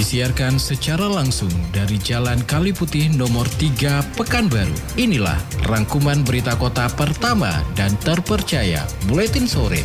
Disiarkan secara langsung dari Jalan Kali Putih nomor 3 Pekanbaru. Inilah rangkuman berita kota pertama dan terpercaya Buletin Sore.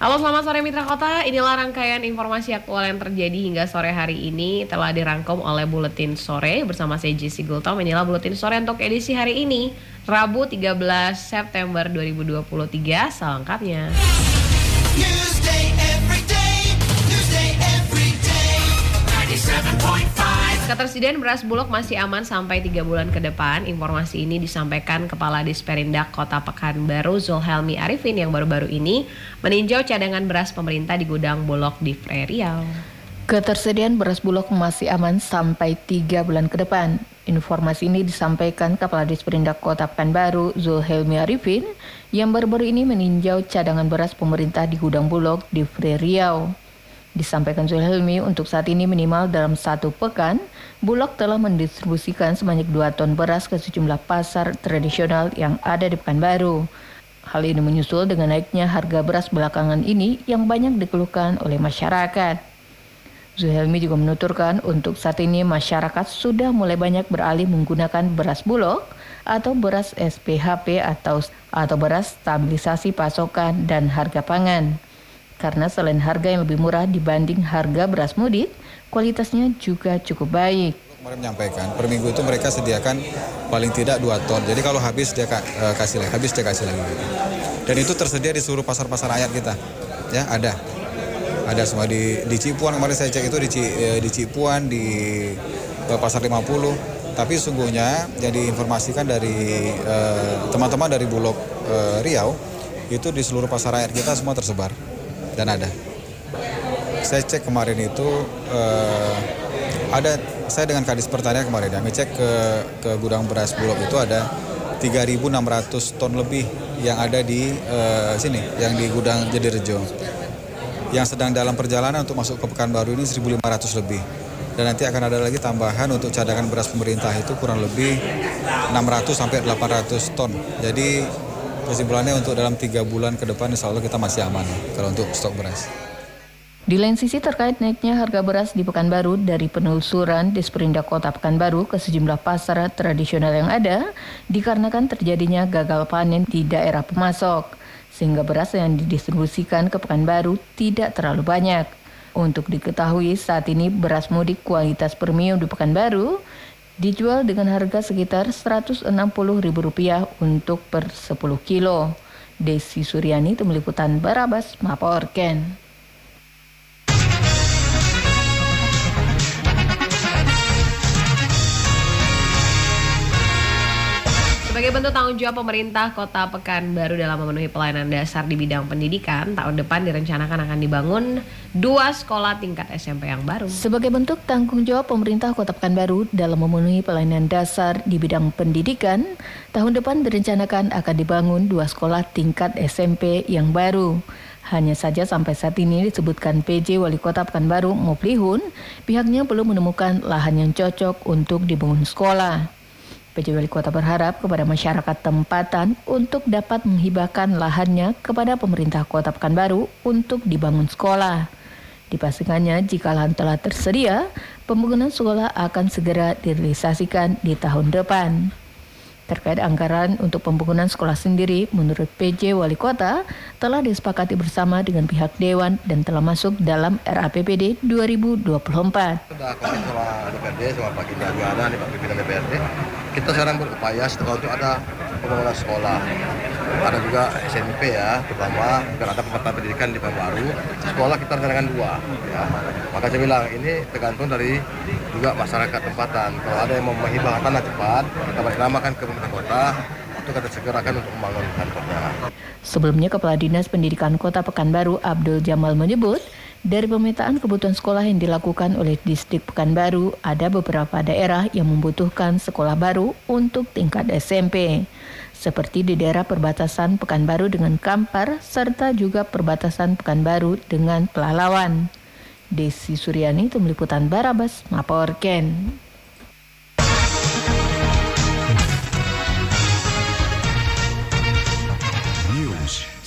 Halo selamat sore Mitra Kota, inilah rangkaian informasi aktual yang terjadi hingga sore hari ini telah dirangkum oleh Buletin Sore bersama saya Jesse Gultom. Inilah Buletin Sore untuk edisi hari ini, Rabu 13 September 2023, selengkapnya. Newsday every day, Newsday every day, 97.5. Ketersediaan beras bulog masih aman sampai 3 bulan ke depan. Informasi ini disampaikan Kepala Disperindak Kota Pekanbaru Zulhelmi Arifin yang baru-baru ini meninjau cadangan beras pemerintah di gudang bulog di Riau. Ketersediaan beras bulog masih aman sampai 3 bulan ke depan. Informasi ini disampaikan Kepala Disperindak Kota Pekanbaru Zulhelmi Arifin yang baru-baru ini meninjau cadangan beras pemerintah di gudang bulog di Riau. Disampaikan Zulhelmi untuk saat ini minimal dalam satu pekan, Bulog telah mendistribusikan sebanyak 2 ton beras ke sejumlah pasar tradisional yang ada di Pekanbaru. Hal ini menyusul dengan naiknya harga beras belakangan ini yang banyak dikeluhkan oleh masyarakat. Zuhelmi juga menuturkan untuk saat ini masyarakat sudah mulai banyak beralih menggunakan beras bulog atau beras SPHP atau atau beras stabilisasi pasokan dan harga pangan. Karena selain harga yang lebih murah dibanding harga beras mudik, kualitasnya juga cukup baik. Kemarin menyampaikan per minggu itu mereka sediakan paling tidak 2 ton. Jadi kalau habis dia eh, kasih lagi, habis dia kasih lagi. Dan itu tersedia di seluruh pasar-pasar rakyat kita. Ya, ada. Ada semua di di Cipuan kemarin saya cek itu di eh, di Cipuan di eh, Pasar 50. Tapi sungguhnya yang diinformasikan dari eh, teman-teman dari Bulog eh, Riau itu di seluruh pasar rakyat kita semua tersebar dan ada. Saya cek kemarin itu eh, ada saya dengan Kadis Pertanian kemarin kami cek ke ke gudang beras Bulog itu ada 3.600 ton lebih yang ada di eh, sini, yang di gudang Jadirejo. Yang sedang dalam perjalanan untuk masuk ke Pekanbaru ini 1.500 lebih. Dan nanti akan ada lagi tambahan untuk cadangan beras pemerintah itu kurang lebih 600 sampai 800 ton. Jadi kesimpulannya untuk dalam tiga bulan ke depan insya Allah kita masih aman kalau untuk stok beras. Di lain sisi terkait naiknya harga beras di Pekanbaru dari penelusuran Disperindak Kota Pekanbaru ke sejumlah pasar tradisional yang ada dikarenakan terjadinya gagal panen di daerah pemasok sehingga beras yang didistribusikan ke Pekanbaru tidak terlalu banyak. Untuk diketahui saat ini beras mudik kualitas premium di Pekanbaru dijual dengan harga sekitar Rp160.000 untuk per 10 kilo. Desi Suryani, Tim Liputan Barabas, melaporkan. Sebagai bentuk tanggung jawab pemerintah Kota Pekanbaru dalam memenuhi pelayanan dasar di bidang pendidikan, tahun depan direncanakan akan dibangun dua sekolah tingkat SMP yang baru. Sebagai bentuk tanggung jawab pemerintah Kota Pekanbaru dalam memenuhi pelayanan dasar di bidang pendidikan, tahun depan direncanakan akan dibangun dua sekolah tingkat SMP yang baru. Hanya saja sampai saat ini disebutkan PJ Wali Kota Pekanbaru Muplihun, pihaknya belum menemukan lahan yang cocok untuk dibangun sekolah. PJ Wali Kota berharap kepada masyarakat tempatan untuk dapat menghibahkan lahannya kepada pemerintah Kota Pekanbaru untuk dibangun sekolah. Dipastikannya jika lahan telah tersedia, pembangunan sekolah akan segera direalisasikan di tahun depan. Terkait anggaran untuk pembangunan sekolah sendiri, menurut PJ Wali Kota, telah disepakati bersama dengan pihak Dewan dan telah masuk dalam RAPBD 2024. Sudah sama Pak Gita Juwana, nih Pak Pimpinan DPRD, kita sekarang berupaya setelah untuk ada pembangunan sekolah. Ada juga SMP ya, terutama karena ada pemerintah pendidikan di Baru. Sekolah kita rencanakan dua. Ya. Maka saya bilang ini tergantung dari juga masyarakat tempatan. Kalau ada yang mau menghibah tanah cepat, kita namakan ke pemerintah kota, itu kita segerakan untuk membangun kantornya. Sebelumnya, Kepala Dinas Pendidikan Kota Pekanbaru Abdul Jamal menyebut, dari pemetaan kebutuhan sekolah yang dilakukan oleh distrik Pekanbaru, ada beberapa daerah yang membutuhkan sekolah baru untuk tingkat SMP. Seperti di daerah perbatasan Pekanbaru dengan Kampar, serta juga perbatasan Pekanbaru dengan Pelalawan. Desi Suryani, Tim Liputan Barabas, Maporken.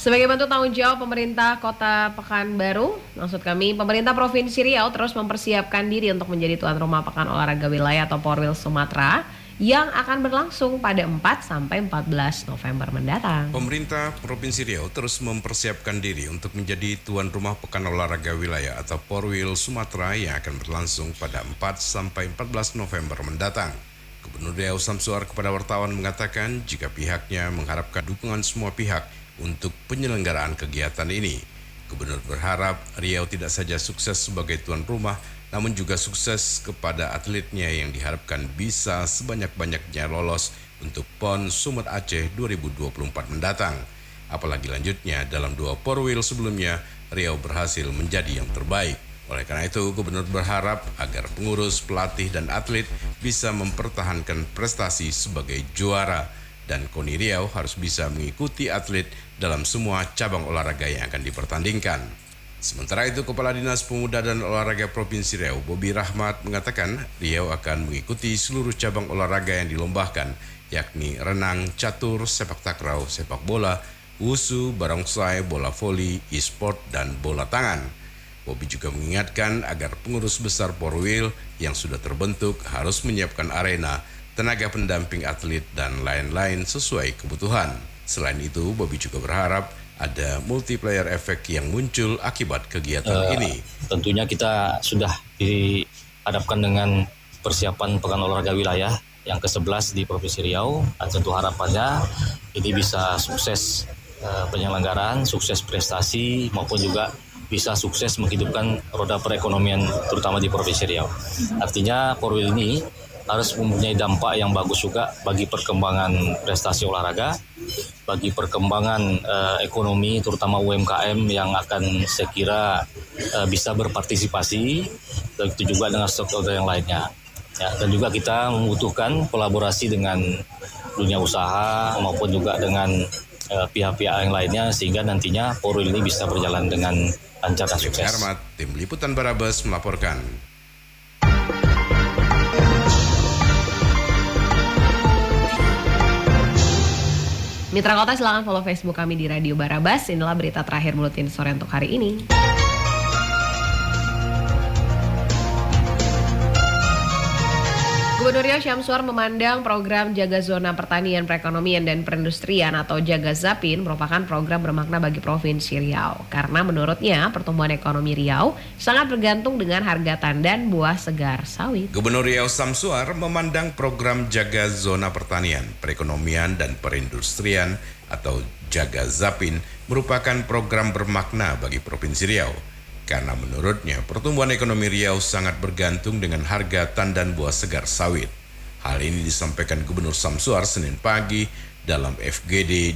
Sebagai bentuk tanggung jawab pemerintah Kota Pekanbaru, maksud kami pemerintah Provinsi Riau terus mempersiapkan diri untuk menjadi tuan rumah Pekan Olahraga Wilayah atau Porwil Sumatera yang akan berlangsung pada 4 sampai 14 November mendatang. Pemerintah Provinsi Riau terus mempersiapkan diri untuk menjadi tuan rumah Pekan Olahraga Wilayah atau Porwil Sumatera yang akan berlangsung pada 4 sampai 14 November mendatang. Gubernur Riau Samsuar kepada wartawan mengatakan jika pihaknya mengharapkan dukungan semua pihak untuk penyelenggaraan kegiatan ini. Gubernur berharap Riau tidak saja sukses sebagai tuan rumah, namun juga sukses kepada atletnya yang diharapkan bisa sebanyak-banyaknya lolos untuk PON Sumet Aceh 2024 mendatang. Apalagi lanjutnya dalam dua porwil sebelumnya, Riau berhasil menjadi yang terbaik. Oleh karena itu, Gubernur berharap agar pengurus, pelatih, dan atlet bisa mempertahankan prestasi sebagai juara dan KONI Riau harus bisa mengikuti atlet dalam semua cabang olahraga yang akan dipertandingkan. Sementara itu, Kepala Dinas Pemuda dan Olahraga Provinsi Riau, Bobi Rahmat, mengatakan Riau akan mengikuti seluruh cabang olahraga yang dilombakan, yakni renang, catur, sepak takraw, sepak bola, wusu, barongsai, bola voli, e-sport, dan bola tangan. Bobi juga mengingatkan agar pengurus besar Porwil yang sudah terbentuk harus menyiapkan arena, tenaga pendamping atlet, dan lain-lain sesuai kebutuhan. Selain itu, Bobi juga berharap ada multiplayer efek yang muncul akibat kegiatan Eh, ini. Tentunya kita sudah dihadapkan dengan persiapan Pekan Olahraga Wilayah yang ke-11 di Provinsi Riau. Dan tentu harapannya ini bisa sukses eh, penyelenggaraan, sukses prestasi maupun juga bisa sukses menghidupkan roda perekonomian terutama di Provinsi Riau. Artinya Porwil ini harus mempunyai dampak yang bagus juga bagi perkembangan prestasi olahraga, bagi perkembangan eh, ekonomi terutama UMKM yang akan saya kira eh, bisa berpartisipasi dan itu juga dengan stakeholder yang lainnya. Ya, dan juga kita membutuhkan kolaborasi dengan dunia usaha maupun juga dengan eh, pihak-pihak yang lainnya sehingga nantinya Porwil ini bisa berjalan dengan lancar dan sukses. Tim Liputan Barabas melaporkan. Mitra Kota silahkan follow Facebook kami di Radio Barabas. Inilah berita terakhir Buletin Sore untuk hari ini. Gubernur Riau Syamsuar memandang program Jaga Zona Pertanian, Perekonomian, dan Perindustrian atau Jaga Zapin merupakan program bermakna bagi Provinsi Riau. Karena menurutnya pertumbuhan ekonomi Riau sangat bergantung dengan harga tandan buah segar sawit. Gubernur Riau Samsuar memandang program Jaga Zona Pertanian, Perekonomian, dan Perindustrian atau Jaga Zapin merupakan program bermakna bagi Provinsi Riau. Karena menurutnya pertumbuhan ekonomi Riau sangat bergantung dengan harga tandan buah segar sawit. Hal ini disampaikan Gubernur Samsuar Senin pagi dalam FGD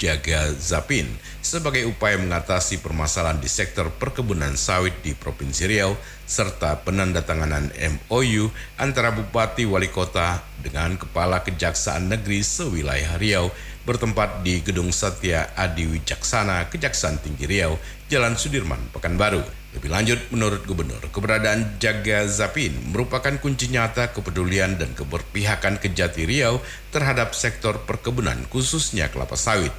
Jaga Zapin sebagai upaya mengatasi permasalahan di sektor perkebunan sawit di Provinsi Riau serta penandatanganan MOU antara Bupati Wali Kota dengan Kepala Kejaksaan Negeri sewilayah Riau bertempat di Gedung Satya Adi Wijaksana Kejaksaan Tinggi Riau, Jalan Sudirman, Pekanbaru. Lebih lanjut, menurut Gubernur, keberadaan Jaga Zapin merupakan kunci nyata kepedulian dan keberpihakan Kejati Riau terhadap sektor perkebunan khususnya kelapa sawit.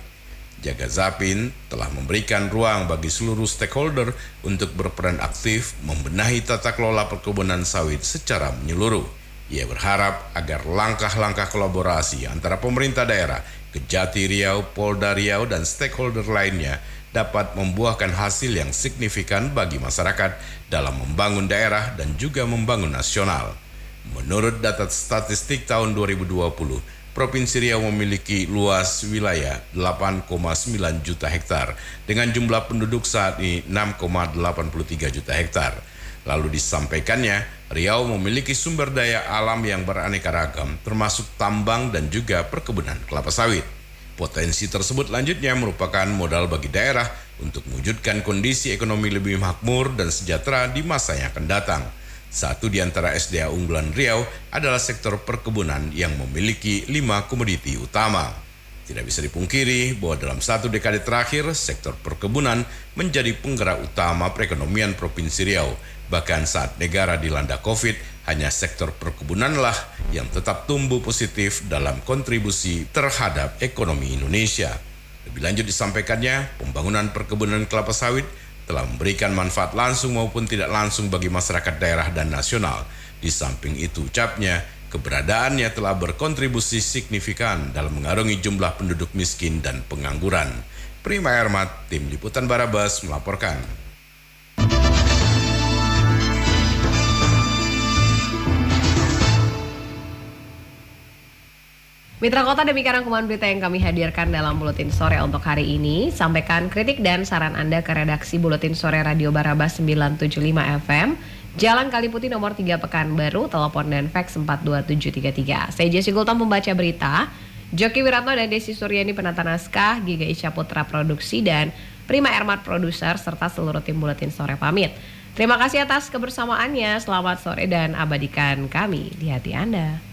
Jaga Zapin telah memberikan ruang bagi seluruh stakeholder untuk berperan aktif membenahi tata kelola perkebunan sawit secara menyeluruh. Ia berharap agar langkah-langkah kolaborasi antara pemerintah daerah, Kejati Riau, Polda Riau, dan stakeholder lainnya dapat membuahkan hasil yang signifikan bagi masyarakat dalam membangun daerah dan juga membangun nasional. Menurut data statistik tahun 2020, Provinsi Riau memiliki luas wilayah 8,9 juta hektar dengan jumlah penduduk saat ini 6,83 juta hektar. Lalu disampaikannya, Riau memiliki sumber daya alam yang beraneka ragam termasuk tambang dan juga perkebunan kelapa sawit. Potensi tersebut lanjutnya merupakan modal bagi daerah untuk mewujudkan kondisi ekonomi lebih makmur dan sejahtera di masa yang akan datang. Satu di antara SDA unggulan Riau adalah sektor perkebunan yang memiliki lima komoditi utama. Tidak bisa dipungkiri bahwa dalam satu dekade terakhir, sektor perkebunan menjadi penggerak utama perekonomian Provinsi Riau. Bahkan saat negara dilanda COVID, hanya sektor perkebunanlah yang tetap tumbuh positif dalam kontribusi terhadap ekonomi Indonesia. Lebih lanjut disampaikannya, pembangunan perkebunan kelapa sawit telah memberikan manfaat langsung maupun tidak langsung bagi masyarakat daerah dan nasional. Di samping itu ucapnya, keberadaannya telah berkontribusi signifikan dalam mengarungi jumlah penduduk miskin dan pengangguran. Prima Ermat, Tim Liputan Barabas melaporkan. Mitra Kota demikian rangkuman berita yang kami hadirkan dalam Buletin Sore untuk hari ini. Sampaikan kritik dan saran Anda ke redaksi Buletin Sore Radio Barabas 975 FM, Jalan Kaliputi nomor 3 Pekanbaru, telepon dan fax 42733. Saya Jesse Gultom pembaca berita, Joki Wiratno dan Desi Suryani penata naskah, Giga Isya Putra produksi dan Prima Ermat produser serta seluruh tim Buletin Sore pamit. Terima kasih atas kebersamaannya. Selamat sore dan abadikan kami di hati Anda.